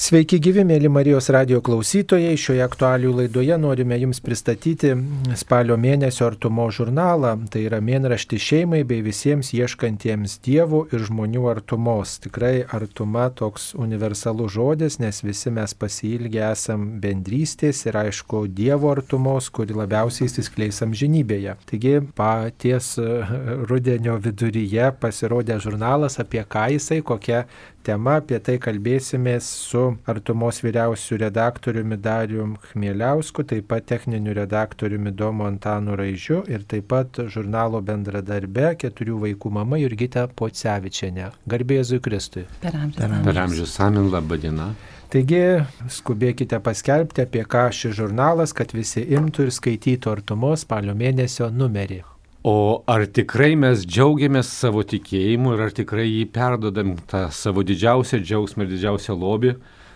Sveiki gyvi, mėly Marijos radio klausytojai. Šioje aktualių laidoje norime Jums pristatyti spalio mėnesio artumo žurnalą. Tai yra mėnrašti šeimai bei visiems ieškantiems dievų ir žmonių artumos. Tikrai artuma toks universalus žodis, nes visi mes pasilgę esam bendrystės ir aišku dievo artumos, kuri labiausiai įsiskleis amžinybėje. Taigi paties rudenio viduryje pasirodė žurnalas apie ką jisai, kokia tema, apie tai kalbėsimės su artumos vyriausiu redaktoriumi Darium Chmieliausku, taip pat techniniu redaktoriumi Domo Antanu Raižiu ir taip pat žurnalo bendradarbe keturių vaikų mama Jurgita Pocevičiane. Garbė Jėzui Kristui. Per amžius. Per amžius. Samin, laba diena. Taigi skubėkite paskelbti, apie ką šis žurnalas, kad visi imtų ir skaitytų artumos spalio mėnesio numerį. O ar tikrai mes džiaugiamės savo tikėjimu ir ar tikrai jį perdodam tą savo didžiausią džiaugsmą ir didžiausią lobį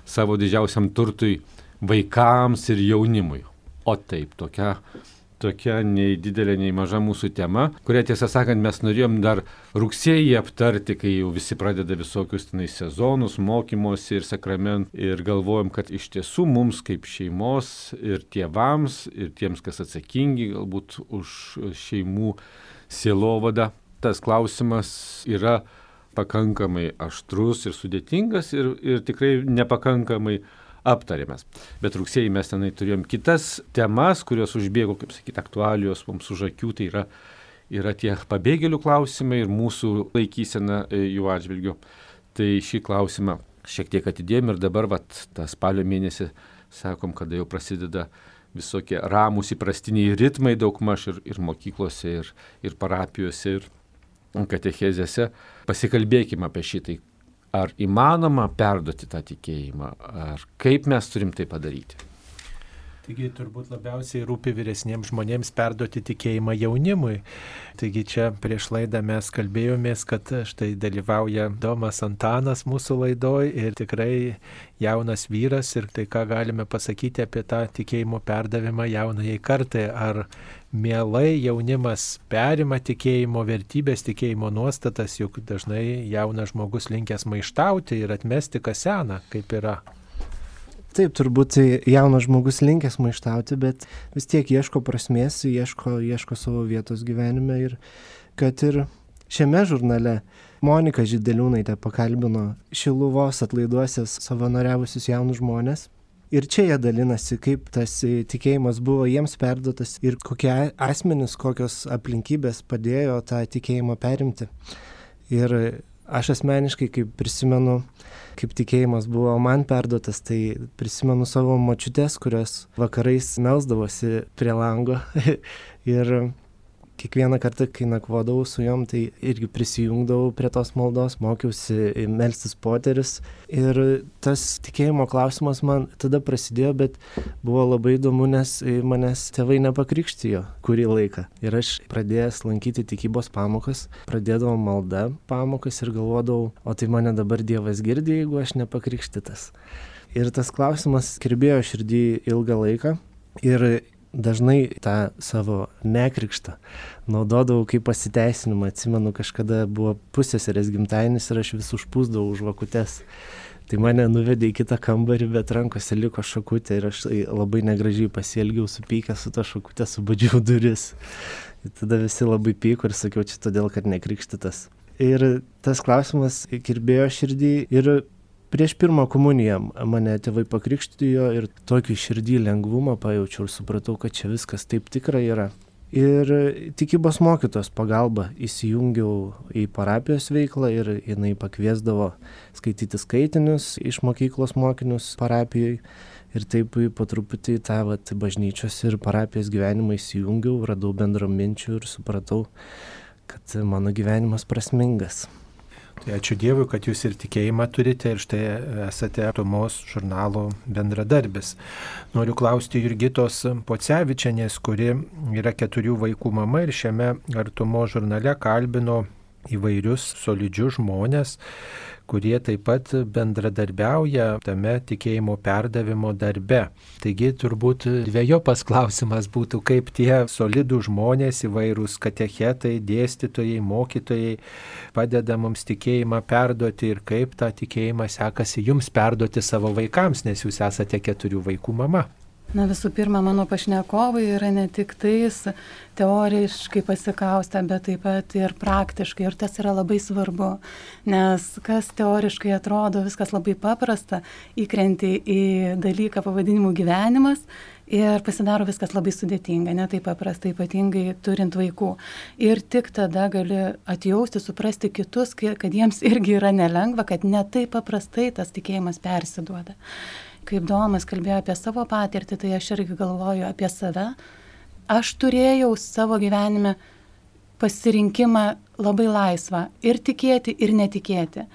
savo didžiausiam turtui vaikams ir jaunimui? O taip, tokia tokia nei didelė, nei maža mūsų tema, kurią tiesą sakant mes norėjom dar rugsėjį aptarti, kai jau visi pradeda visokius tenai sezonus, mokymosi ir sakrament ir galvojom, kad iš tiesų mums kaip šeimos ir tėvams, ir tiems, kas atsakingi galbūt už šeimų sielovadą, tas klausimas yra pakankamai aštrus ir sudėtingas ir, ir tikrai nepakankamai aptarėmės. Bet rugsėjai mes tenai turėjom kitas temas, kurios užbėgo, kaip sakyti, aktualijos mums už akių, tai yra, yra tie pabėgėlių klausimai ir mūsų laikysena e, jų atžvilgiu. Tai šį klausimą šiek tiek atidėjom ir dabar, vat, tą spalio mėnesį, sakom, kada jau prasideda visokie ramus įprastiniai ritmai daugmaž ir, ir mokyklose, ir, ir parapijose, ir katechezėse. Pasikalbėkime apie šitai, ar įmanoma perduoti tą tikėjimą, ar kaip mes turim tai padaryti. Taigi turbūt labiausiai rūpi vyresniems žmonėms perduoti tikėjimą jaunimui. Taigi čia prieš laidą mes kalbėjomės, kad štai dalyvauja Domas Antanas mūsų laidoj ir tikrai jaunas vyras ir tai ką galime pasakyti apie tą tikėjimo perdavimą jaunajai kartai. Ar mielai jaunimas perima tikėjimo vertybės, tikėjimo nuostatas, juk dažnai jaunas žmogus linkęs maištauti ir atmesti kas seną, kaip yra. Taip, turbūt jaunas žmogus linkęs maištauti, bet vis tiek ieško prasmės, ieško, ieško savo vietos gyvenime ir kad ir šiame žurnale Monika Žideliūnaitė pakalbino Šiluvos atlaiduosios savanoriavusius jaunus žmonės Ir čia jie dalinasi, kaip tas tikėjimas buvo jiems perduotas ir kokie asmenys, kokios aplinkybės padėjo tą tikėjimą perimti. Ir aš asmeniškai, kaip prisimenu, kaip tikėjimas buvo man perduotas, tai prisimenu savo močiutės, kurios vakarais melsdavosi prie lango. Ir kiekvieną kartą, kai nakvodavau su juom, tai irgi prisijungdavau prie tos maldos, mokiausi melstis poteris. Ir tas tikėjimo klausimas man tada prasidėjo, bet buvo labai įdomu, nes manęs tėvai nepakrikštijo kurį laiką. Ir aš pradėjęs lankyti tikybos pamokas, pradėdavau maldą pamokas ir galvodavau, o tai mane dabar Dievas girdi, jeigu aš nepakrikštytas. Ir tas klausimas kirbėjo širdį ilgą laiką. Ir dažnai tą savo nekrikštą naudodavau kaip pasiteisinimą. Atsimenu, kažkada buvo pusėserės gimtainis ir aš vis užpūsdavau už vakutes. Tai mane nuvedė į kitą kambarį, bet rankose liko šakutė ir aš labai negražiai pasielgiau, supykęs su ta šakutė, subadžiau duris. Ir tada visi labai pyko ir sakiau, čia todėl, kad nekrikštytas. Ir tas klausimas kirbėjo širdį ir prieš pirmą komuniją mane tėvai pakrikštijo ir tokį širdį lengvumą pajaučiau ir supratau, kad čia viskas taip tikrai yra. Ir tikybos mokytos pagalba įsijungiau į parapijos veiklą ir jinai pakviesdavo skaityti skaitinius iš mokyklos mokinius parapijai. Ir taip po truputį tą vat, bažnyčios ir parapijos gyvenimą įsijungiau, radau bendraminčių ir supratau, kad mano gyvenimas prasmingas. Tai ačiū Dievui, kad jūs ir tikėjimą turite ir štai esate Atomos žurnalo bendradarbis. Noriu klausti Jurgitos Pocevičianės, kuri yra keturių vaikų mama ir šiame Artumo žurnale kalbino įvairius solidžius žmonės, kurie taip pat bendradarbiauja tame tikėjimo perdavimo darbe. Taigi turbūt dviejopas klausimas būtų, kaip tie solidų žmonės, įvairūs katechetai, dėstytojai, mokytojai padeda mums tikėjimą perduoti ir kaip tą tikėjimą sekasi jums perduoti savo vaikams, nes jūs esate keturių vaikų mama. Na visų pirma, mano pašnekovai yra ne tik tais teoriškai pasikaustę, bet taip pat ir praktiškai. Ir tas yra labai svarbu, nes kas teoriškai atrodo viskas labai paprasta, įkrenti į dalyką pavadinimu gyvenimas ir pasidaro viskas labai sudėtinga, ne taip paprasta, ypatingai turint vaikų. Ir tik tada gali atjausti, suprasti kitus, kad jiems irgi yra nelengva, kad ne taip paprastai tas tikėjimas persiduoda kaip Domas kalbėjo apie savo patirtį, tai aš irgi galvoju apie save. Aš turėjau savo gyvenime pasirinkimą labai laisvą ir tikėti, ir netikėti.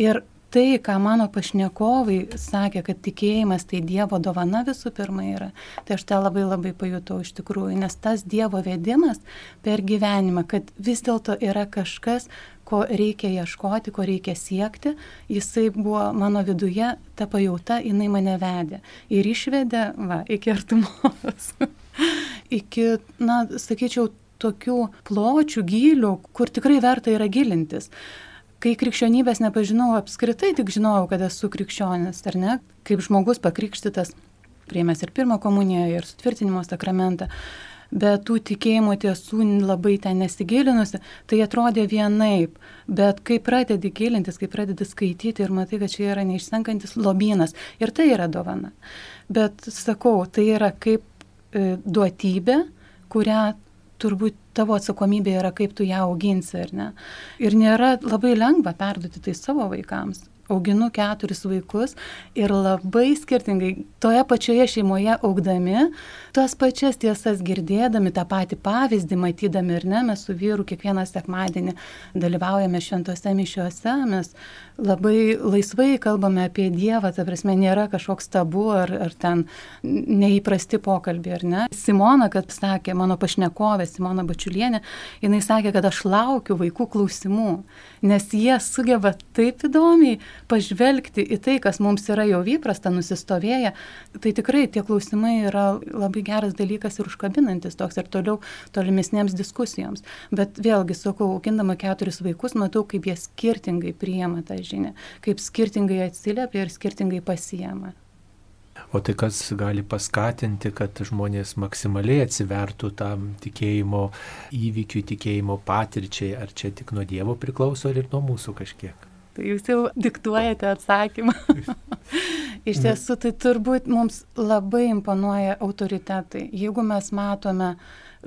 Ir tai, ką mano pašnekovai sakė, kad tikėjimas tai Dievo dovana visų pirma yra, tai aš tą labai labai pajutau iš tikrųjų, nes tas Dievo vedimas per gyvenimą, kad vis dėlto yra kažkas, ko reikia ieškoti, ko reikia siekti, jisai buvo mano viduje, ta pajauta, jinai mane vedė. Ir išvedė, va, iki artumos. iki, na, sakyčiau, tokių pločių, gylių, kur tikrai verta yra gilintis. Kai krikščionybės nepažinau apskritai, tik žinojau, kad esu krikščionis, ar ne, kaip žmogus pakrikštytas, priemęs ir pirmą komuniją, ir sutvirtinimo sakramentą, bet tų tikėjimo tiesų labai ten nesigilinusi, tai atrodė vienaip, bet kai pradedi gilintis, kai pradedi skaityti ir matai, kad čia yra neišsenkantis lobynas ir tai yra dovana. Bet sakau, tai yra kaip e, duotybė, kurią turbūt tavo atsakomybė yra, kaip tu ją auginsi, ar ne. Ir nėra labai lengva perduoti tai savo vaikams auginu keturis vaikus ir labai skirtingai toje pačioje šeimoje augdami, tas pačias tiesas girdėdami, tą patį pavyzdį matydami ir ne, mes su vyru kiekvieną sekmadienį dalyvaujame šventose mišiuose, mes labai laisvai kalbame apie Dievą, ta prasme nėra kažkoks tabu ar, ar ten neįprasti pokalbiai, ar ne. Simona, kad sakė, mano pašnekovė Simona Bačiulienė, jinai sakė, kad aš laukiu vaikų klausimų, nes jie sugeba taip įdomiai pažvelgti į tai, kas mums yra jau įprasta, nusistovėję, tai tikrai tie klausimai yra labai geras dalykas ir užkabinantis toks ir toliau tolimesniems diskusijoms. Bet vėlgi, sakau, augindama keturis vaikus, matau, kaip jie skirtingai priima tą žinią, kaip skirtingai atsiliepia ir skirtingai pasijama. O tai kas gali paskatinti, kad žmonės maksimaliai atsivertų tam tikėjimo įvykiui, tikėjimo patirčiai, ar čia tik nuo Dievo priklauso, ar ir nuo mūsų kažkiek? Tai jūs jau diktuojate atsakymą. Iš tiesų, tai turbūt mums labai imponuoja autoritetai. Jeigu mes matome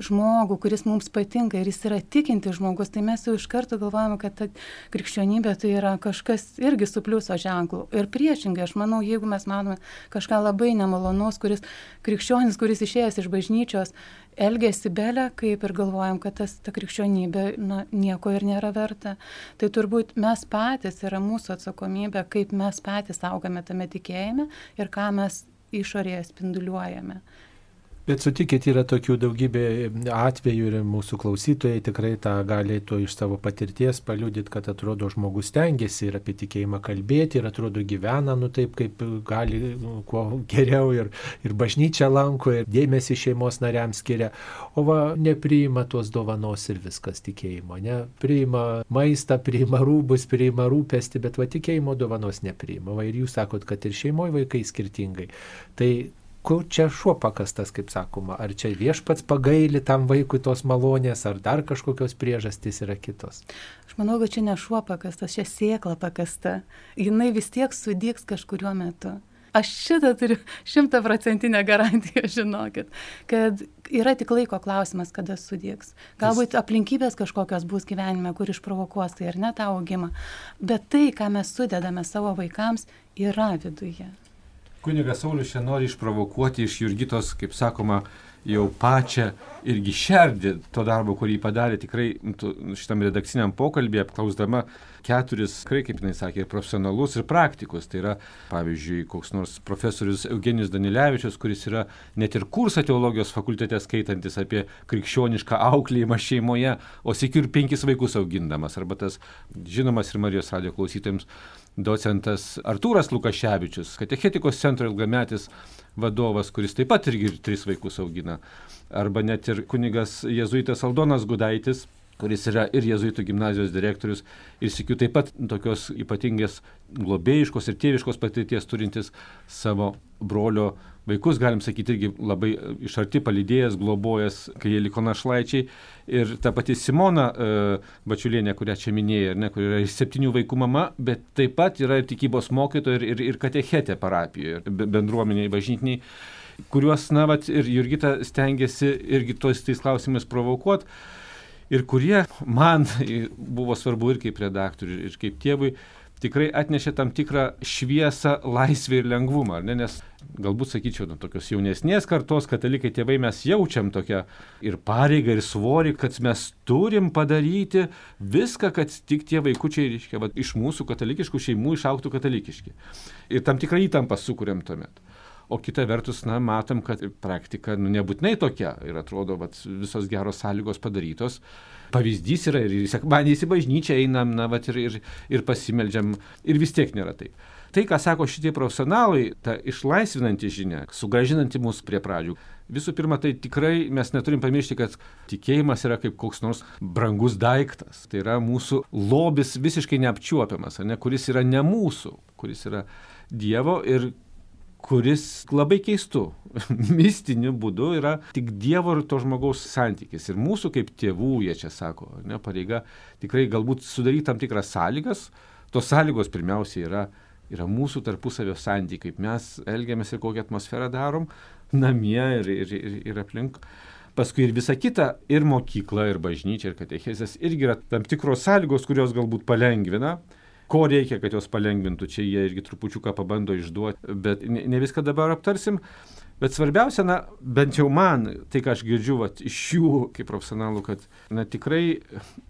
žmogų, kuris mums patinka ir jis yra tikinti žmogus, tai mes jau iš karto galvojame, kad ta krikščionybė tai yra kažkas irgi su pliuso ženklu. Ir priešingai, aš manau, jeigu mes matome kažką labai nemalonaus, kuris krikščionis, kuris išėjęs iš bažnyčios, elgesi belę, kaip ir galvojam, kad tas, ta krikščionybė na, nieko ir nėra verta. Tai turbūt mes patys yra mūsų atsakomybė, kaip mes patys augame tame tikėjime ir ką mes išorėje spinduliuojame. Bet sutikit, yra tokių daugybė atvejų ir mūsų klausytojai tikrai tą galėtų iš savo patirties paliudyti, kad atrodo žmogus tengiasi ir apie tikėjimą kalbėti ir atrodo gyvena, nu taip kaip gali, nu, kuo geriau ir, ir bažnyčia lanko ir dėmesį šeimos nariams skiria, o va nepriima tos dovanos ir viskas tikėjimo, ne? Priima maistą, priima rūbus, priima rūpestį, bet va tikėjimo dovanos nepriima. Va ir jūs sakot, kad ir šeimoje vaikai skirtingai. Tai kur čia šuo pakastas, kaip sakoma, ar čia viešpats pagaili tam vaikui tos malonės, ar dar kažkokios priežastys yra kitos. Aš manau, kad čia ne šuo pakastas, čia sėkla pakasta. Jinai vis tiek sudyks kažkuriuo metu. Aš šitą turiu šimtaprocentinę garantiją, žinokit, kad yra tik laiko klausimas, kada sudygs. Galbūt aplinkybės kažkokios bus gyvenime, kur išprovokuos tai ar ne tą augimą. Bet tai, ką mes sudedame savo vaikams, yra viduje. Kunigas Saulis čia nori išprovokuoti iš Jurgitos, kaip sakoma, jau pačią irgi šerdį to darbo, kurį padarė tikrai šitam redakciniam pokalbį, apklausdama keturis, tikrai, kaip jinai sakė, ir profesionalus, ir praktikus. Tai yra, pavyzdžiui, koks nors profesorius Eugenijus Danilevičius, kuris yra net ir kursą teologijos fakultete skaitantis apie krikščionišką auklėjimą šeimoje, o sėkiu ir penkis vaikus augindamas. Arba tas žinomas ir Marijos radio klausytojams docentas Artūras Lukaševičius, katechetikos centro ilgametis vadovas, kuris taip pat irgi tris vaikus augina. Arba net ir kunigas jėzuitas Aldonas Gudaitis, kuris yra ir jėzuitų gimnazijos direktorius, ir sikiu taip pat tokios ypatingės globėjiškos ir tėviškos patirties turintis savo brolio vaikus, galim sakyti, irgi labai iš arti palydėjęs, globojęs, kai jie liko našlaičiai. Ir ta pati Simona e, Bačiulienė, kurią čia minėjai, ne, kur yra ir septynių vaikų mama, bet taip pat yra ir tikybos mokytoja, ir, ir, ir katechetė parapijoje, bendruomeniai, bažnytiniai kuriuos, na, vat, ir Jurgita stengiasi irgi tos tais klausimais provokuoti. Ir kurie man buvo svarbu ir kaip redaktoriui, ir kaip tėvui, tikrai atnešė tam tikrą šviesą, laisvę ir lengvumą. Ne? Nes galbūt, sakyčiau, nu, tokios jaunesnės kartos katalikai tėvai mes jaučiam tokią ir pareigą, ir svorį, kad mes turim padaryti viską, kad tik tie vaikučiai, reiškia, va, iš mūsų katalikiškų šeimų išauktų katalikiški. Ir tam tikrą įtampą sukūrėm tuomet o kita vertus, na, matom, kad praktika nu, nebūtinai tokia ir atrodo, kad visos geros sąlygos padarytos. Pavyzdys yra ir sekmadienį į bažnyčią einam, na, vat, ir, ir, ir pasimeldžiam ir vis tiek nėra taip. Tai, ką sako šitie profesionalai, ta išlaisvinanti žinia, sugražinanti mus prie pradžių. Visų pirma, tai tikrai mes neturim pamiršti, kad tikėjimas yra kaip koks nors brangus daiktas. Tai yra mūsų lobis visiškai neapčiuopiamas, ne, kuris yra ne mūsų, kuris yra Dievo ir kuris labai keistų, mistiniu būdu yra tik Dievo ir to žmogaus santykis. Ir mūsų kaip tėvų, jie čia sako, ne, pareiga tikrai galbūt sudaryti tam tikras sąlygas. Tos sąlygos pirmiausia yra, yra mūsų tarpusavio santykiai, kaip mes elgiamės ir kokią atmosferą darom namie ir, ir, ir, ir aplink. Paskui ir visa kita, ir mokykla, ir bažnyčia, ir katechezės irgi yra tam tikros sąlygos, kurios galbūt palengvina ko reikia, kad jos palengvintų, čia jie irgi trupučiuką pabando išduoti, bet ne, viską dabar aptarsim. Bet svarbiausia, na, bent jau man, tai ką aš girdžiu vat, iš jų kaip profesionalų, kad, na, tikrai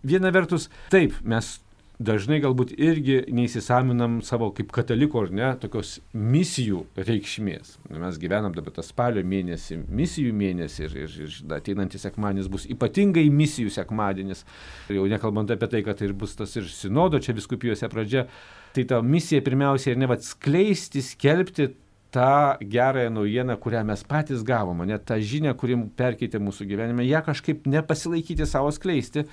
viena vertus, taip, mes dažnai galbūt irgi neįsisaminam savo kaip kataliko ar ne tokios misijų reikšmės. Mes gyvenam dabar tą spalio mėnesį, misijų mėnesį ir, ir, ir ateinantis sekmadienis bus ypatingai misijų sekmadienis. Jau nekalbant apie tai, kad tai bus tas ir sinodo čia viskupijose pradžia. Tai ta misija pirmiausia ir ne vad skleisti, skelbti tą gerąją naujieną, kurią mes patys gavome, net tą žinią, kuri perkeitė mūsų gyvenime, ją kažkaip nepasilaikyti savo skleisti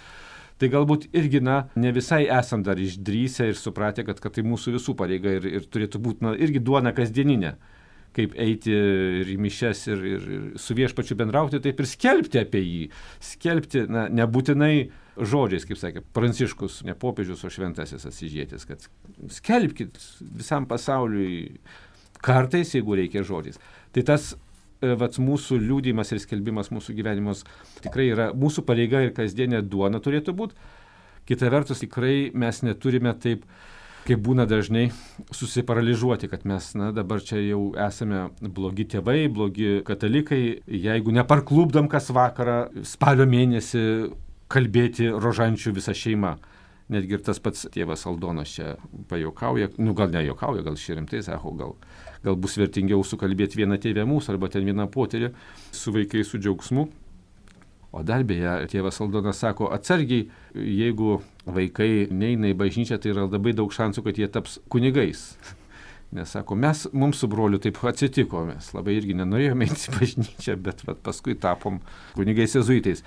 tai galbūt irgi, na, ne visai esam dar išdrysę ir supratę, kad, kad tai mūsų visų pareiga ir, ir turėtų būti, na, irgi duona kasdieninė kaip eiti ir į mišes ir, ir, ir su viešpačiu bendrauti, taip ir skelbti apie jį. Skelbti, na, nebūtinai žodžiais, kaip sakė Pranciškus, ne popiežius, o šventasis asižėtis, kad skelbkit visam pasauliui kartais, jeigu reikia žodžiais. Tai tas E, vat, mūsų liūdimas ir skelbimas mūsų gyvenimus tikrai yra mūsų pareiga ir kasdienė duona turėtų būti. Kita vertus, tikrai mes neturime taip, kaip būna dažnai, susiparalyžiuoti, kad mes na, dabar čia jau esame blogi tėvai, blogi katalikai, jeigu neparklubdam kas vakarą spalio mėnesį kalbėti rožančių visą šeimą. Netgi ir tas pats tėvas Aldonas čia pajokauja, nu gal ne jokauja, gal šį rimtai sako, gal gal bus vertingiau sukalbėti vieną tėvę mūsų arba ten vieną poterį su vaikais su džiaugsmu. O dar beje, tėvas Aldonas sako, atsargiai, jeigu vaikai neina į bažnyčią, tai yra labai daug šansų, kad jie taps kunigais. Nes sako, mes, mums su broliu taip atsitiko, mes labai irgi nenorėjome eiti į bažnyčią, bet vat, paskui tapom kunigais jezuitais.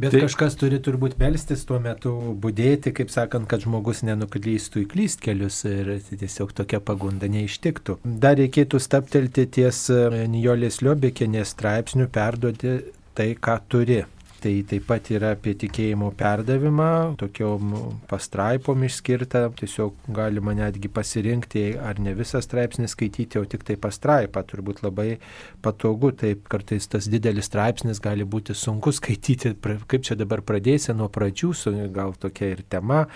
Bet tai, kažkas turi turbūt melstis tuo metu, būdėti, kaip sakant, kad žmogus nenuklystų į klystkelius ir tiesiog tokia pagunda neištiktų. Dar reikėtų staptelti ties e, Nijolės Liobikinės straipsnių, perduoti tai, ką turi. Tai taip pat yra apie tikėjimo perdavimą, tokiom pastraipom išskirta, tiesiog galima netgi pasirinkti, ar ne visą straipsnį skaityti, o tik tai pastraipą, turbūt labai patogu, taip kartais tas didelis straipsnis gali būti sunku skaityti, kaip čia dabar pradėsi nuo pradžių, gal tokia ir tema,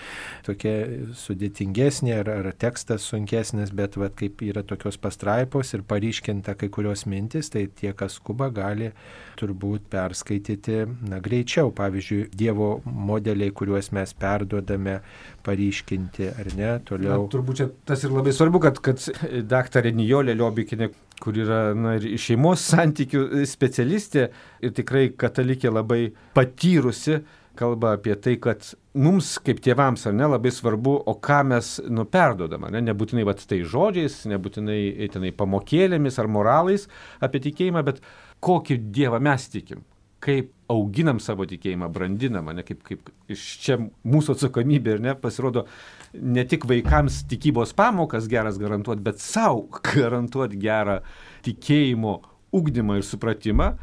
tokia sudėtingesnė, ar, ar tekstas sunkesnis, bet va, kaip yra tokios pastraipos ir paryškinta kai kurios mintis, tai tie, kas skuba, gali turbūt perskaityti na, greičiau. Pavyzdžiui, Dievo modeliai, kuriuos mes perduodame, paryškinti ar ne, toliau. Na, turbūt čia tas ir labai svarbu, kad, kad daktarė Nijolė Liobikinė, kur yra na, ir šeimos santykių specialistė ir tikrai katalikė labai patyrusi, kalba apie tai, kad mums kaip tėvams ar ne labai svarbu, o ką mes nuperdodam, ne, nebūtinai vat, tai žodžiais, nebūtinai tenai pamokėlėmis ar moralais apie tikėjimą, bet kokį Dievą mes tikim, kaip auginam savo tikėjimą, brandinam, ne, kaip, kaip iš čia mūsų atsakomybė ir ne, pasirodo ne tik vaikams tikybos pamokas geras garantuoti, bet savo garantuoti gerą tikėjimo ugdymą ir supratimą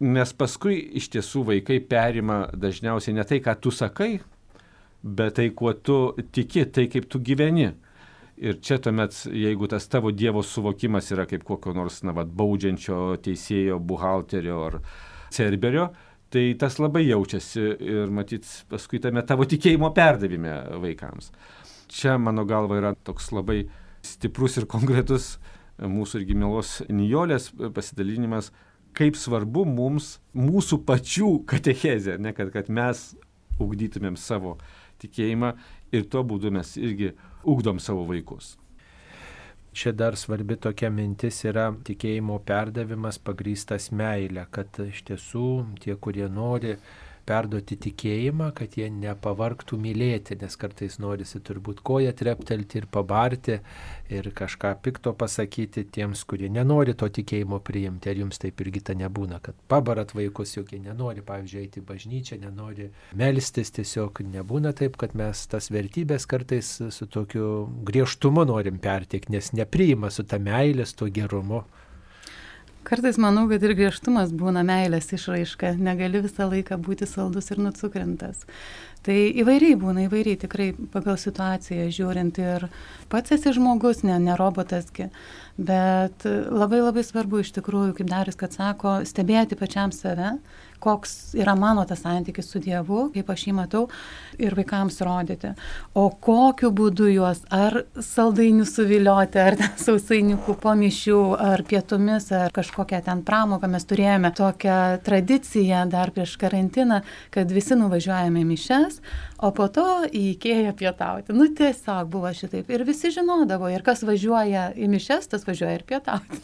nes paskui iš tiesų vaikai perima dažniausiai ne tai, ką tu sakai, bet tai, kuo tu tiki, tai kaip tu gyveni. Ir čia tuomet, jeigu tas tavo Dievo suvokimas yra kaip kokio nors, na, vad, baudžiančio teisėjo, buhalterio ar cerberio, tai tas labai jaučiasi ir matyt paskui tame tavo tikėjimo perdavime vaikams. Čia, mano galva, yra toks labai stiprus ir konkretus mūsų irgi mielos Nijolės pasidalinimas, kaip svarbu mums mūsų pačių katechezė, ne, kad, kad mes ugdytumėm savo tikėjimą ir tuo būdu mes irgi ugdom savo vaikus. Čia dar svarbi tokia mintis yra tikėjimo perdavimas pagrystas meilė, kad iš tiesų tie, kurie nori perduoti tikėjimą, kad jie nepavarktų mylėti, nes kartais norisi turbūt koją treptelti ir pabarti ir kažką pikto pasakyti tiems, kurie nenori to tikėjimo priimti. Ar jums taip irgi ta nebūna, kad pabarat vaikus, juk jie nenori, pavyzdžiui, eiti į bažnyčią, nenori melstis, tiesiog nebūna taip, kad mes tas vertybės kartais su tokiu griežtumu norim perteikti, nes nepriima su ta meilės, to gerumu. Kartais manau, kad ir griežtumas būna meilės išraiška, negali visą laiką būti saldus ir nucukrintas. Tai įvairiai būna, įvairiai tikrai pagal situaciją žiūrint ir pats esi žmogus, ne, ne robotasgi, bet labai labai svarbu iš tikrųjų, kaip Daris, kad sako, stebėti pačiam save, koks yra mano tas santykis su Dievu, kaip aš jį matau, ir vaikams rodyti. O kokiu būdu juos, ar saldainių suvilioti, ar sausainikų po mišių, ar pietumis, ar kažkokią ten pramogą mes turėjome tokią tradiciją dar prieš karantiną, kad visi nuvažiuojame mišes, o po to į Ikėją pietauti. Nu tiesiog buvo šitaip. Ir visi žinodavo, ir kas važiuoja į mišes, tas važiuoja ir pietauti.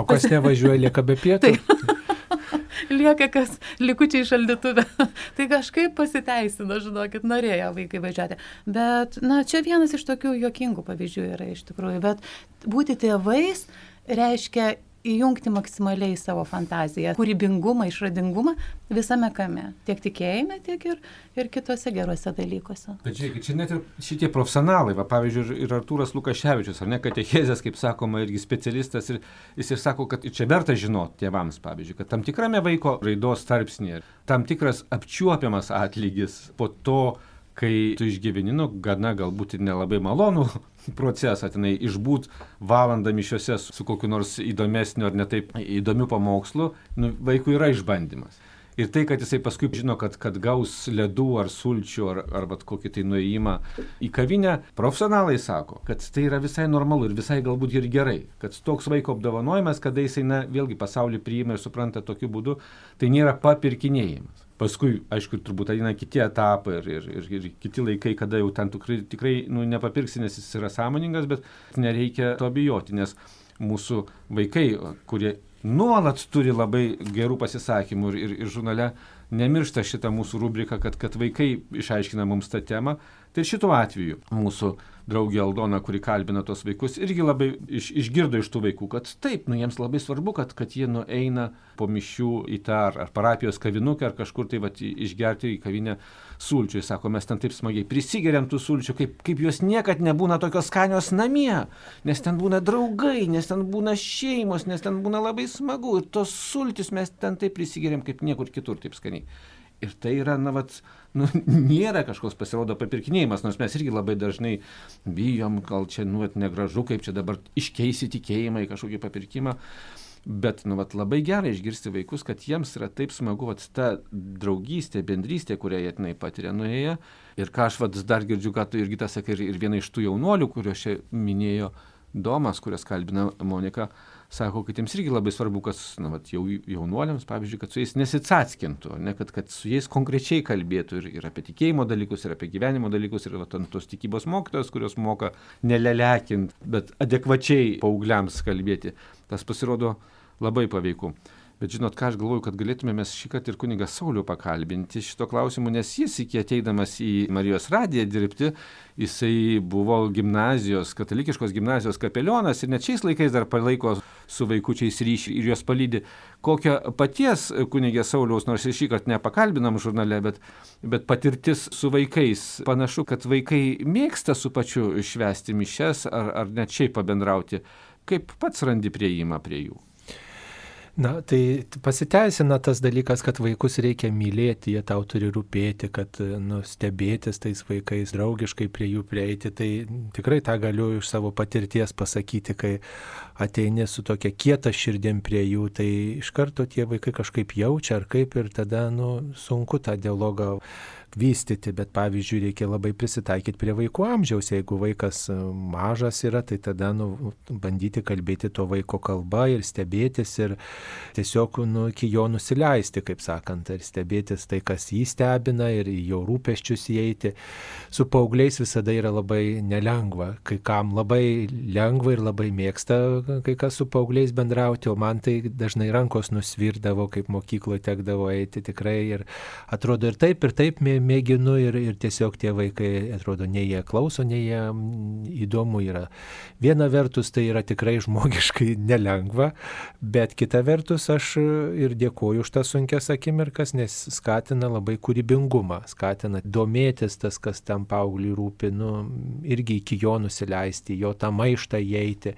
O kas nevažiuoja, lieka be pietų. lieka kas likučiai šaldytuve. tai kažkaip pasiteisino, žinokit, norėjo vaikai važiuoti. Bet, na, čia vienas iš tokių juokingų pavyzdžių yra iš tikrųjų. Bet būti tėvais reiškia įjungti maksimaliai savo fantaziją, kūrybingumą, išradingumą visame kame. Tiek tikėjime, tiek ir, ir kitose geruose dalykuose. Bet žiūrėkit, čia net ir šitie profesionalai, va, pavyzdžiui, ir Artūras Lukaševičius, ar ne, katechezės, kaip sakoma, irgi specialistas, ir jis ir sako, kad čia verta žinoti tėvams, pavyzdžiui, kad tam tikrame vaiko raidos tarpsnėje, tam tikras apčiuopiamas atlygis po to, kai tu išgyveni, nu, gana galbūt ir nelabai malonų procesą, tenai išbūt valandą mišiuose su, su kokiu nors įdomesniu ar netaip įdomiu pamokslu, nu, vaikui yra išbandymas. Ir tai, kad jisai paskui žino, kad, kad gaus ledų ar sulčių ar, ar vat, kokį tai nuėjimą į kavinę, profesionalai sako, kad tai yra visai normalu ir visai galbūt ir gerai, kad toks vaiko apdovanojimas, kada jisai na, vėlgi pasaulį priima ir supranta tokiu būdu, tai nėra papirkinėjimas. Paskui, aišku, turbūt ateina kiti etapai ir, ir, ir, ir kiti laikai, kada jau ten tikrai, tikrai nu, nepapirksi, nes jis yra sąmoningas, bet nereikia to bijoti, nes mūsų vaikai, kurie nuolat turi labai gerų pasisakymų ir, ir, ir žurnale nemiršta šitą mūsų rubriką, kad, kad vaikai išaiškina mums tą temą. Tai šituo atveju mūsų draugė Aldona, kuri kalbina tos vaikus, irgi labai iš, išgirdo iš tų vaikų, kad taip, nu jiems labai svarbu, kad, kad jie nueina po mišių į tą ar, ar parapijos kavinukę ar kažkur tai vat, išgerti į kavinę sulčių. Jis sako, mes ten taip smagiai prisigeriam tų sulčių, kaip, kaip jos niekad nebūna tokios skanios namie, nes ten būna draugai, nes ten būna šeimos, nes ten būna labai smagu ir tos sultis mes ten taip prisigeriam kaip niekur kitur taip skaniai. Ir tai yra, na, vat, nu, nėra kažkoks pasirodo papirkinėjimas, nors mes irgi labai dažnai bijom, gal čia, nu, negražu, kaip čia dabar iškeisi tikėjimą į kažkokį papirkimą. Bet, nu, vat, labai gerai išgirsti vaikus, kad jiems yra taip smagu, vat, ta draugystė, bendrystė, kurią jie tenai patiria nuėję. Ir ką aš vat, dar girdžiu, ką tu irgi tas sakai, ir, ir viena iš tų jaunuolių, kuriuos čia minėjo Domas, kurias kalbina Monika, sako, kad jiems irgi labai svarbu, kad na, vat, jau, jaunuoliams, pavyzdžiui, kad su jais nesitsatkintų, ne, kad, kad su jais konkrečiai kalbėtų ir, ir apie tikėjimo dalykus, ir apie gyvenimo dalykus, ir vat, tos tikybos mokytojos, kurios moka nelelekint, bet adekvačiai paaugliams kalbėti. Tas pasirodo labai paveiku. Bet žinot, ką aš galvoju, kad galėtume mes šį kartą ir kunigą Saulių pakalbinti šito klausimu, nes jis iki ateidamas į Marijos radiją dirbti, jisai buvo gimnazijos, katalikiškos gimnazijos kapelionas ir net šiais laikais dar palaiko su vaikučiais ryšį ir juos palydį. Kokią paties kunigė Sauliaus, nors ir šį kartą nepakalbinam žurnale, bet, bet patirtis su vaikais. Panašu, kad vaikai mėgsta su pačiu švesti mišes ar, ar net šiaip pabendrauti. Kaip pats randi prieimą prie jų? Na, tai pasiteisina tas dalykas, kad vaikus reikia mylėti, jie tau turi rūpėti, kad nu, stebėtis tais vaikais, draugiškai prie jų prieiti. Tai tikrai tą galiu iš savo patirties pasakyti, kai ateini su tokia kieta širdim prie jų, tai iš karto tie vaikai kažkaip jaučia ar kaip ir tada nu, sunku tą dialogą vystyti, bet pavyzdžiui, reikia labai prisitaikyti prie vaikų amžiaus. Jeigu vaikas e, mažas yra, tai tada nu, bandyti kalbėti to vaiko kalba ir stebėtis ir tiesiog nu, iki jo nusileisti, kaip sakant, ir stebėtis tai, kas jį stebina ir jo rūpeščius įeiti. Su paaugliais visada yra labai nelengva. Kai kam labai lengva ir labai mėgsta kai kas su paaugliais bendrauti, o man tai dažnai rankos nusvirdavo, kaip mokykloje tekdavo eiti tikrai ir atrodo ir taip, ir taip mė mėginu ir, ir tiesiog tie vaikai, atrodo, nei jie klauso, nei jie įdomu yra. Viena vertus tai yra tikrai žmogiškai nelengva, bet kita vertus aš ir dėkoju už tas sunkias akimirkas, nes skatina labai kūrybingumą, skatina domėtis tas, kas tam paaugliui rūpi, nu, irgi iki jo nusileisti, jo tą maištą įeiti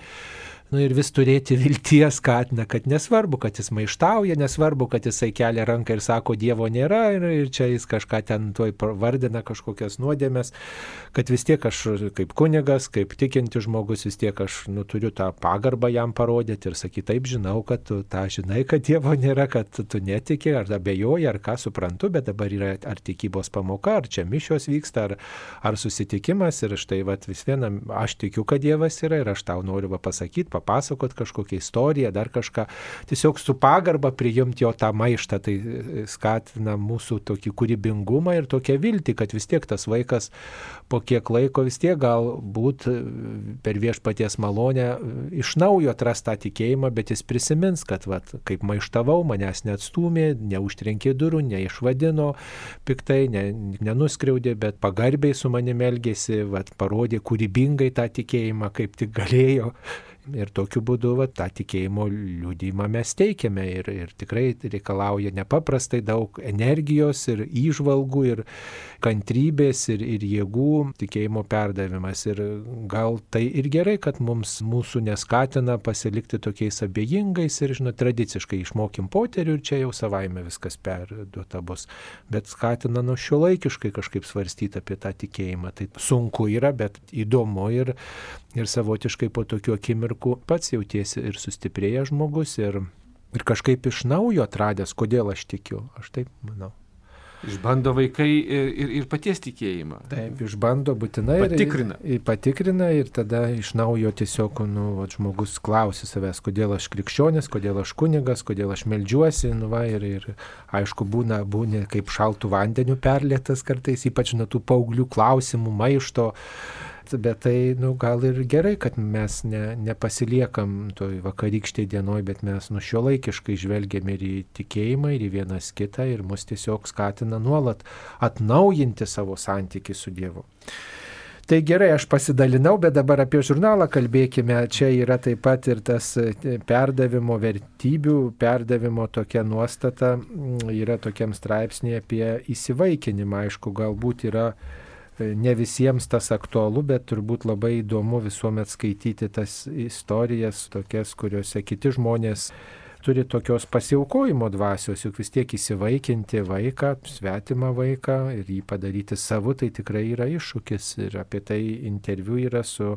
nu, ir vis turėti vilties skatina, kad nesvarbu, kad jis maištauja, nesvarbu, kad jisai kelia ranką ir sako, Dievo nėra ir, ir čia jis kažką ten toj vardina kažkokias nuodėmės, kad vis tiek aš kaip kunigas, kaip tikinti žmogus, vis tiek aš nu, turiu tą pagarbą jam parodyti ir sakyti, taip žinau, kad tu tą žinai, kad Dievo nėra, kad tu netiki, ar abejoji, ar ką suprantu, bet dabar yra ar tikybos pamoka, ar čia mišios vyksta, ar, ar susitikimas ir štai vat, vis viena, aš tikiu, kad Dievas yra ir aš tau noriu pasakyti, papasakot kažkokią istoriją, dar kažką. Tiesiog su pagarba priimti jo tą maištą, tai e, skatina mūsų tokį kūrybingumą ir tokią viltį, kad vis tiek tas vaikas po kiek laiko vis tiek galbūt e, per viešpaties malonę e, iš naujo atras tą tikėjimą, bet jis prisimins, kad vat, kaip maištavau, manęs neatstumė, neužtrenkė durų, neišvadino piktai, ne, nenuskriaudė, bet pagarbiai su manimi elgėsi, vat, parodė kūrybingai tą tikėjimą, kaip tik galėjo. Ir tokiu būdu va, tą tikėjimo liūdimą mes teikiame ir, ir tikrai reikalauja nepaprastai daug energijos ir įžvalgų ir kantrybės ir, ir jėgų tikėjimo perdavimas. Ir gal tai ir gerai, kad mums mūsų neskatina pasilikti tokiais abejingais ir, žinot, tradiciškai išmokim poterių ir čia jau savaime viskas perduota bus. Bet skatina nuo šio laikiškai kažkaip svarstyti apie tą tikėjimą. Tai sunku yra, bet įdomu ir, ir savotiškai po tokių akimirkų pats jautiesi ir sustiprėjęs žmogus ir, ir kažkaip iš naujo atradęs, kodėl aš tikiu. Aš taip manau. Išbando vaikai ir, ir, ir paties tikėjimą. Taip, išbando būtinai. Patikrina. Ir, ir patikrina ir tada iš naujo tiesiog nu, va, žmogus klausia savęs, kodėl aš krikščionis, kodėl aš kunigas, kodėl aš melžiuosi. Nu, va, ir, ir aišku, būna, būna kaip šaltų vandenių perlėtas kartais, ypač nuo tų paauglių klausimų, maišto bet tai nu, gal ir gerai, kad mes ne, nepasiliekam toj vakarykštėje dienoj, bet mes nu šio laikiškai žvelgiam ir į tikėjimą, ir į vienas kitą, ir mus tiesiog skatina nuolat atnaujinti savo santykių su Dievu. Tai gerai, aš pasidalinau, bet dabar apie žurnalą kalbėkime. Čia yra taip pat ir tas e, perdavimo vertybių, perdavimo tokia nuostata, yra tokiam straipsnė apie įsivaikinimą. Aišku, galbūt yra ne visiems tas aktualu, bet turbūt labai įdomu visuomet skaityti tas istorijas, tokias, kuriuose kiti žmonės turi tokios pasiaukojimo dvasios, juk vis tiek įsivaikinti vaiką, svetimą vaiką ir jį padaryti savu, tai tikrai yra iššūkis. Ir apie tai interviu yra su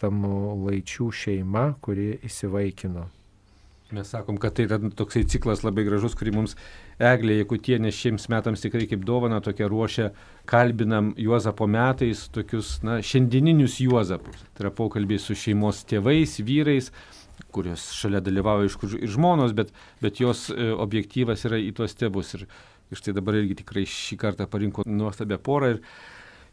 tam laičių šeima, kuri įsivaikino. Mes sakom, kad tai yra toksai ciklas labai gražus, kurį mums Eglė Jekutienė šiems metams tikrai kaip dovana tokia ruošia, kalbinam Juozapo metais tokius, na, šiandieninius Juozapus. Tai yra pokalbiai su šeimos tėvais, vyrais, kurios šalia dalyvauja iš kur ir žmonos, bet, bet jos e, objektyvas yra į tuos tėvus. Ir, ir štai dabar irgi tikrai šį kartą parinko nuostabią porą. Ir,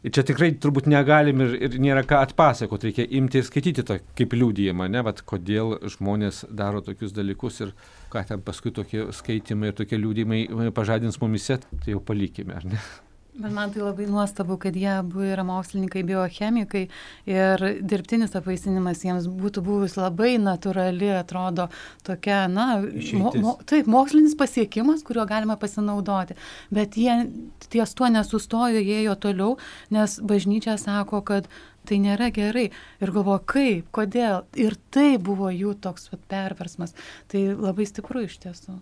Ir čia tikrai turbūt negalim ir, ir nėra ką atpasakoti, reikia imti ir skaityti tą kaip liūdėjimą, ne, bet kodėl žmonės daro tokius dalykus ir ką ten paskui tokie skaitimai ir tokie liūdėjimai pažadins mumise, tai jau palikime, ar ne? Bet man tai labai nuostabu, kad jie abu yra mokslininkai, biochemikai ir dirbtinis apvaisinimas jiems būtų buvus labai natūrali, atrodo, tokia, na, mo, mo, taip, mokslinis pasiekimas, kuriuo galima pasinaudoti. Bet jie ties tuo nesustojo, jie jo toliau, nes bažnyčia sako, kad tai nėra gerai. Ir galvoju, kaip, kodėl. Ir tai buvo jų toks vat, perversmas. Tai labai stipru iš tiesų.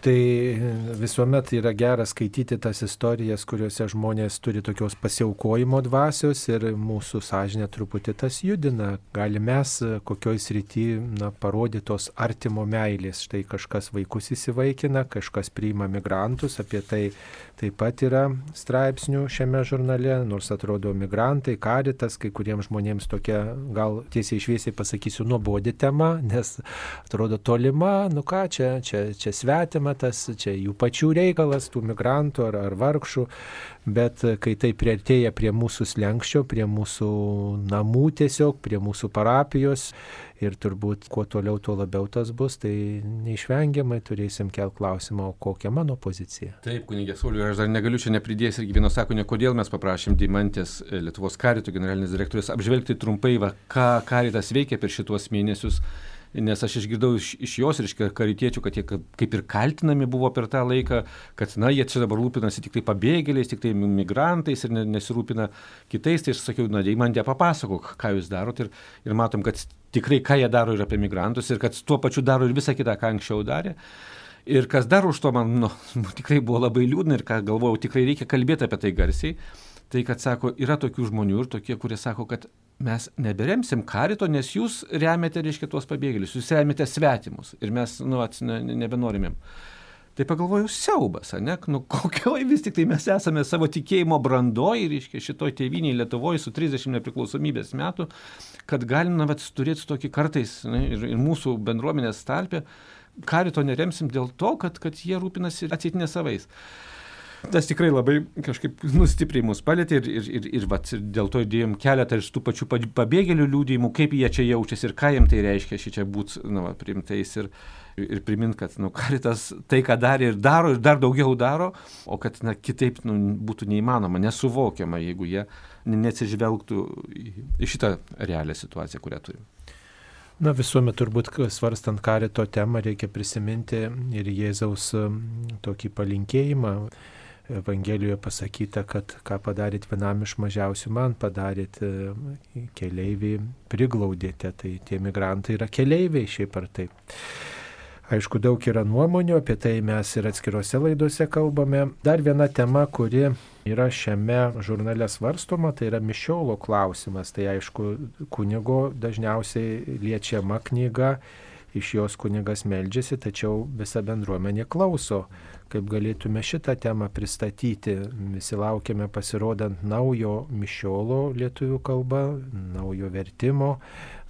Tai visuomet yra gera skaityti tas istorijas, kuriuose žmonės turi tokios pasiaukojimo dvasios ir mūsų sąžinė truputį tas judina. Gali mes kokioj srity na, parodytos artimo meilės. Štai kažkas vaikus įsivaikina, kažkas priima migrantus, apie tai taip pat yra straipsnių šiame žurnale, nors atrodo migrantai, karitas, kai kuriems žmonėms tokia, gal tiesiai išviesiai pasakysiu, nuobodi tema, nes atrodo tolima, nu ką, čia, čia, čia svetima problema, tas čia jų pačių reikalas, tų migrantų ar, ar vargšų, bet kai tai prieartėja prie mūsų slengščio, prie mūsų namų tiesiog, prie mūsų parapijos ir turbūt kuo toliau, tuo labiau tas bus, tai neišvengiamai turėsim kelt klausimą, o kokia mano pozicija. Taip, kunigė Sauliu, aš dar negaliu čia nepridėti irgi vieno sakonio, kodėl mes paprašėm Dimantės e, Lietuvos karito generalinės direktorės apžvelgti trumpai, va, ką karitas veikia per šituos mėnesius nes aš išgirdau iš, iš jos iš karitiečių, kad jie kaip ir kaltinami buvo per tą laiką, kad, na, jie čia dabar rūpinasi tik tai pabėgėliais, tik tai migrantais ir nesirūpina kitais. Tai aš sakiau, na, dėj man tie papasakok, ką jūs darot ir, ir matom, kad tikrai ką jie daro ir apie migrantus ir kad tuo pačiu daro ir visą kitą, ką anksčiau darė. Ir kas dar už to man nu, tikrai buvo labai liūdna ir ką galvojau, tikrai reikia kalbėti apie tai garsiai, tai kad sako, yra tokių žmonių ir tokie, kurie sako, kad mes neberemsim karito, nes jūs remiate, reiškia, tuos pabėgėlius, jūs remiate svetimus ir mes, nu, ats, ne, nebenorimėm. Tai pagalvojau, siaubas, ne, nu kokioj vis tik tai mes esame savo tikėjimo brandoj, reiškia, šitoj tėviniai Lietuvoje su 30 nepriklausomybės metų, kad galim, na, vat, turėti tokį kartais ne, ir, ir mūsų bendruomenės tarpę, karito neremsim dėl to, kad, kad jie rūpinasi atsitinė savais. Tas tikrai labai kažkaip nustipriai mus palėtė ir, ir, ir, ir, vat, dėl to įdėjom keletą iš tų pačių pabėgėlių liūdėjimų, kaip jie čia jaučiasi ir ką jiems tai reiškia šičia būti nu, priimtais ir, ir primint, kad nu, karitas tai, ką darė ir daro ir dar daugiau daro, o kad na, kitaip nu, būtų neįmanoma, nesuvokiama, jeigu jie neatsižvelgtų į, šitą realią situaciją, kurią turim. Na visuomet turbūt svarstant karito temą reikia prisiminti ir Jėzaus tokį palinkėjimą Evangelijoje pasakyta, kad ką padarėt vienam iš mažiausių, man padarėt e, keliaivį, priglaudėte, tai tie migrantai yra keliaiviai šiaip ar taip. Aišku, daug yra nuomonių, apie tai mes ir atskiruose laidose kalbame. Dar viena tema, kuri yra šiame žurnale svarstoma, tai yra mišiolo klausimas. Tai aišku, kunigo dažniausiai liečiama knyga, iš jos kunigas meldžiasi, tačiau visa bendruomenė klauso kaip galėtume šitą temą pristatyti. Visi laukiame pasirodant naujo mišiolo lietuvių kalba, naujo vertimo,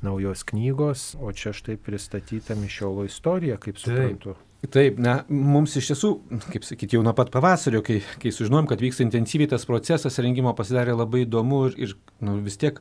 naujos knygos, o čia štai pristatyta mišiolo istorija, kaip suprantu. Taip. Taip, na, mums iš tiesų, kaip sakyti, jau nuo pat pavasario, kai, kai sužinom, kad vyksta intensyviai tas procesas, rengimo pasidarė labai įdomu ir, ir nu, vis tiek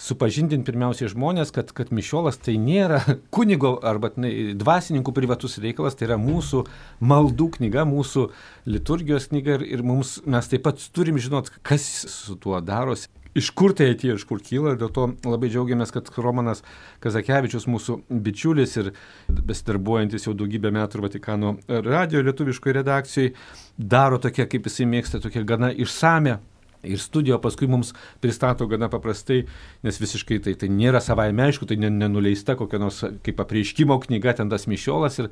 supažindinti pirmiausiai žmonės, kad, kad mišiolas tai nėra kunigo arba dvasininkų privatus reikalas, tai yra mūsų maldų knyga, mūsų liturgijos knyga ir, ir mums, mes taip pat turim žinot, kas su tuo darosi. Iš kur tai atėjo, iš kur kyla, dėl to labai džiaugiamės, kad Romanas Kazakevičius, mūsų bičiulis ir besidarbuojantis jau daugybę metų Vatikano radio lietuviškoje redakcijoje, daro tokia, kaip jisai mėgsta, tokia gana išsame ir studijo paskui mums pristato gana paprastai, nes visiškai tai, tai nėra savaime aišku, tai nenuleista kokia nors kaip apreiškimo knyga, ten tas mišiolas ir,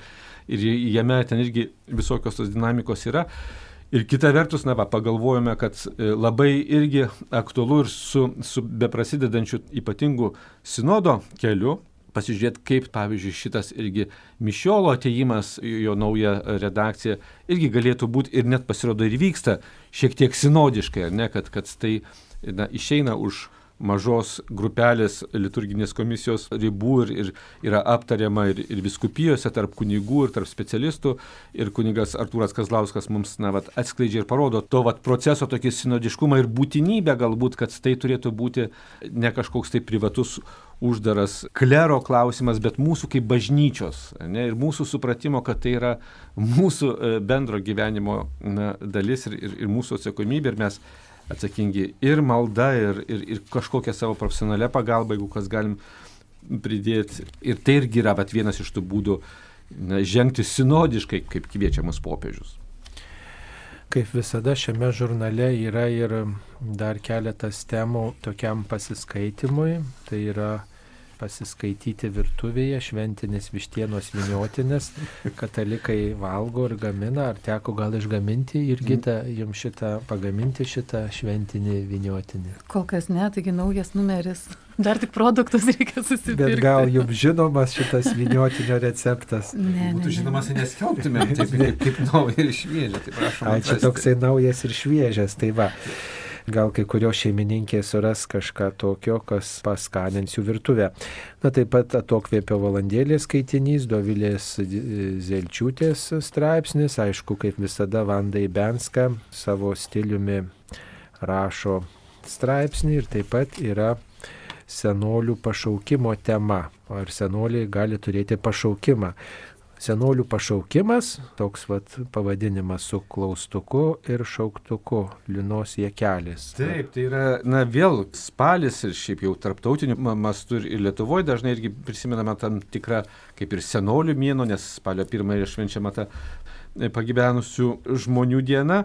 ir jame ten irgi visokios tos dinamikos yra. Ir kita vertus, na, va, pagalvojome, kad e, labai irgi aktualu ir su, su beprasidedančiu ypatingu sinodo keliu, pasižiūrėti, kaip, pavyzdžiui, šitas irgi Mišiolo ateimas, jo nauja redakcija, irgi galėtų būti ir net pasirodo ir vyksta šiek tiek sinodiškai, ne, kad, kad tai na, išeina už mažos grupelės liturginės komisijos ribų ir, ir yra aptariama ir, ir viskupijose tarp kunigų ir tarp specialistų. Ir kunigas Artūras Kazlauskas mums na, vat, atskleidžia ir parodo to vat, proceso tokį sinodiškumą ir būtinybę galbūt, kad tai turėtų būti ne kažkoks tai privatus uždaras klero klausimas, bet mūsų kaip bažnyčios ne, ir mūsų supratimo, kad tai yra mūsų e, bendro gyvenimo na, dalis ir, ir, ir mūsų atsakomybė ir mes atsakingi ir malda, ir, ir, ir kažkokią savo profesionalią pagalbą, jeigu kas galim pridėti. Ir tai irgi yra vat, vienas iš tų būdų na, žengti sinodiškai, kaip kviečia mus popiežius. Kaip visada šiame žurnale yra ir dar keletas temų tokiam pasiskaitimui. Tai yra pasiskaityti virtuvėje, šventinis vištienos viniotinis, katalikai valgo ir gamina, ar teko gal išgaminti irgi tą, jums šitą, pagaminti šitą šventinį viniotinį? Kol kas ne, taigi naujas numeris. Dar tik produktus reikia susipirkti. Bet gal jums žinomas šitas viniotinio receptas? Ne, Būtų ne, žinomas, tai neskelbtumėm, taip kaip, kaip nauja ir šviežia. Tai prašom. Atrasti. toksai naujas ir šviežias, tai va. Gal kai kurios šeimininkės suras kažką tokio, kas paskanins jų virtuvę. Na taip pat atokvėpio valandėlės skaitinys, Dovilės Zelčiūtės straipsnis, aišku, kaip visada Vanda Ibenska savo stiliumi rašo straipsnį ir taip pat yra senolių pašaukimo tema. Ar senoliai gali turėti pašaukimą? Senolių pašaukimas, toks vat, pavadinimas su klaustuku ir šauktuku, linos jėkelis. Taip, tai yra, na vėl spalis ir šiaip jau tarptautiniu ma- mastu ir- Lietuvoje dažnai irgi prisimenama tam tikra kaip ir senolių mėno, nes spalio pirmąją švenčiama ta e, pagyvenusių žmonių diena.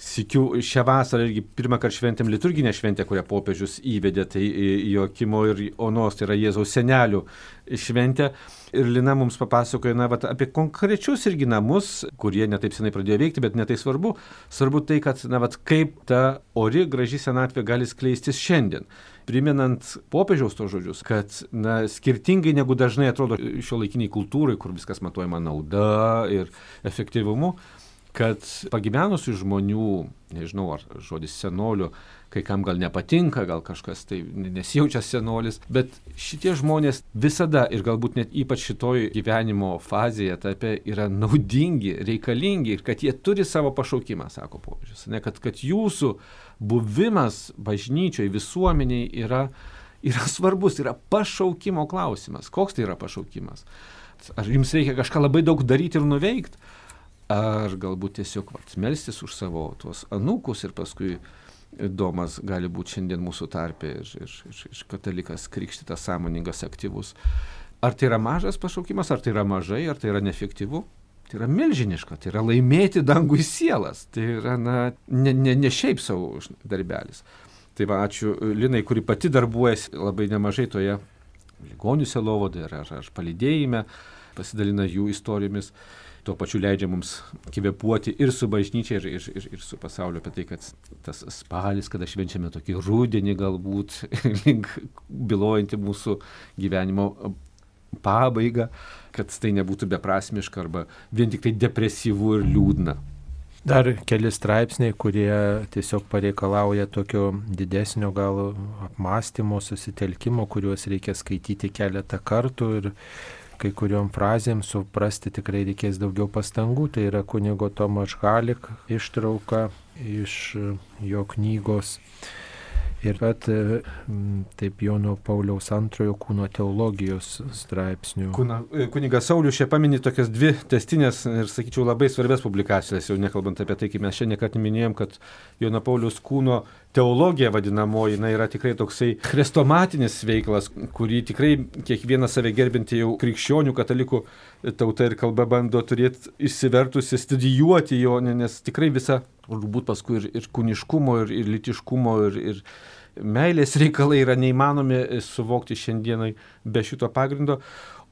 Sikiu, šią vasarą irgi pirmą kartą šventėm liturginę šventę, kurią popiežius įvedė, tai Jokimo ir Onos, tai yra Jėzaus senelių šventė. Ir Lina mums papasakoja na, vat, apie konkrečius irgi namus, kurie netaip senai pradėjo veikti, bet netai svarbu. Svarbu tai, kad na, vat, kaip ta ori, graži senatvė gali skleistis šiandien. Priminant popiežiaus to žodžius, kad na, skirtingai negu dažnai atrodo šio laikiniai kultūrai, kur viskas matuojama nauda ir efektyvumu, kad pagyvenusių žmonių, nežinau, ar žodis senolių, kai kam gal nepatinka, gal kažkas tai nesijaučia senolis, bet šitie žmonės visada ir galbūt net ypač šitoj gyvenimo fazėje etape yra naudingi, reikalingi ir kad jie turi savo pašaukimą, sako popiežius. Ne, kad, kad jūsų buvimas bažnyčioje, visuomeniai yra, yra svarbus, yra pašaukimo klausimas. Koks tai yra pašaukimas? Ar jums reikia kažką labai daug daryti ir nuveikti? Ar galbūt tiesiog melstis už savo tuos anūkus ir paskui Domas gali būti šiandien mūsų tarpė ir, ir, ir, ir katalikas krikštytas, sąmoningas, aktyvus. Ar tai yra mažas pašaukimas, ar tai yra mažai, ar tai yra neefektyvu? Tai yra milžiniška, tai yra laimėti dangų į sielas, tai yra na, ne, ne, ne šiaip savo darbelis. Tai va, ačiū Linai, kuri pati darbuojasi labai nemažai toje ligonių selovodoje ar, ar, ar palydėjime, pasidalina jų istorijomis tuo pačiu leidžia mums kvepuoti ir su bažnyčia, ir, ir, ir, ir su pasauliu apie tai, kad tas spalis, kada švenčiame tokį rudenį galbūt, link bilojantį mūsų gyvenimo pabaigą, kad tai nebūtų beprasmiška arba vien tik tai depresyvu ir liūdna. Dar keli straipsniai, kurie tiesiog pareikalauja tokio didesnio gal apmąstymo, susitelkimo, kuriuos reikia skaityti keletą kartų ir kai kuriuom frazėm suprasti tikrai reikės daugiau pastangų. Tai yra kunigo Tomaš Halik ištrauka iš jo knygos. Ir pat taip Jono Pauliaus antrojo kūno teologijos straipsnių. Kuna, kunigas Saulis čia paminė tokias dvi testinės ir, sakyčiau, labai svarbias publikacijas, jau nekalbant apie tai, kaip mes šiandien kartą minėjom, kad Jono Pauliaus kūno teologija vadinamoji, na, yra tikrai toksai chrestomatinis veiklas, kurį tikrai kiekvieną save gerbinti jau krikščionių, katalikų tauta ir kalba bando turėti išsivertusi, studijuoti jo, nes tikrai visa turbūt paskui ir, ir kūniškumo, ir, ir litiškumo, ir, ir meilės reikalai yra neįmanomi suvokti šiandienai be šito pagrindo.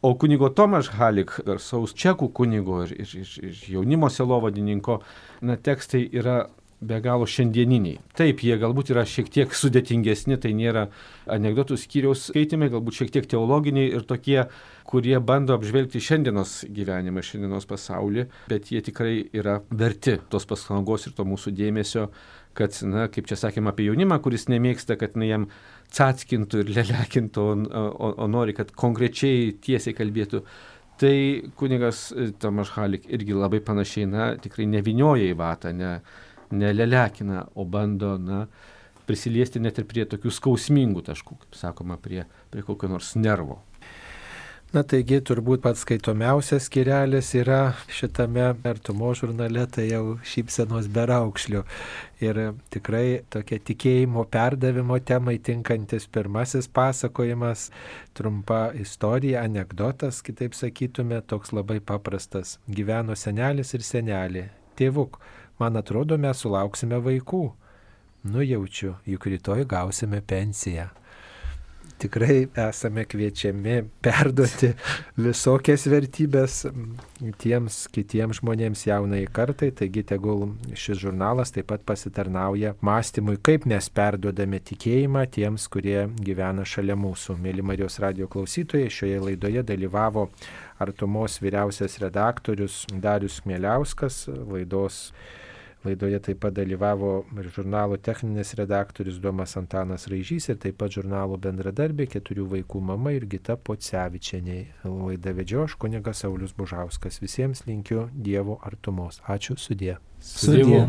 O kunigo Tomaš Halik, garsaus čekų kunigo ir, ir, ir, ir jaunimo selovadininko, na, tekstai yra be galo šiandieniniai. Taip, jie galbūt yra šiek tiek sudėtingesni, tai nėra anegdotų skyriaus skaitimai, galbūt šiek tiek teologiniai ir tokie, kurie bando apžvelgti šiandienos gyvenimą, šiandienos pasaulį, bet jie tikrai yra verti tos pastangos ir to mūsų dėmesio, kad, na, kaip čia sakėm apie jaunimą, kuris nemėgsta, kad na, jam catskintų ir lelekintų, o, o, o nori, kad konkrečiai tiesiai kalbėtų. Tai kunigas Tomaš Halik irgi labai panašiai, na, tikrai nevinioja į vatą, ne, nelelekina, o bando, na, prisiliesti net ir prie tokių skausmingų taškų, kaip sakoma, prie, prie kokio nors nervo. Na taigi turbūt pats skaitomiausias skirelis yra šitame artumo žurnale, tai jau šypsenos beraukšlių. Ir tikrai tokia tikėjimo perdavimo temai tinkantis pirmasis pasakojimas, trumpa istorija, anegdotas, kitaip sakytume, toks labai paprastas. Gyveno senelis ir senelė. Tėvuk, man atrodo, mes sulauksime vaikų. Nujaučiu, juk rytoj gausime pensiją tikrai esame kviečiami perduoti visokias vertybės tiems kitiems žmonėms jaunai kartai, taigi tegul šis žurnalas taip pat pasitarnauja mąstymui, kaip mes perduodame tikėjimą tiems, kurie gyvena šalia mūsų. Mėly Marijos radio klausytojai, šioje laidoje dalyvavo Artumos vyriausias redaktorius Darius Kmėliauskas, laidos Laidoje taip pat dalyvavo ir žurnalo techninis redaktorius Domas Antanas Raižys ir taip pat žurnalo bendradarbė keturių vaikų mama ir Gita Pocevičianiai. Laidą vedžio aš kunigas Saulis Bužauskas. Visiems linkiu Dievo artumos. Ačiū sudė. Sudė.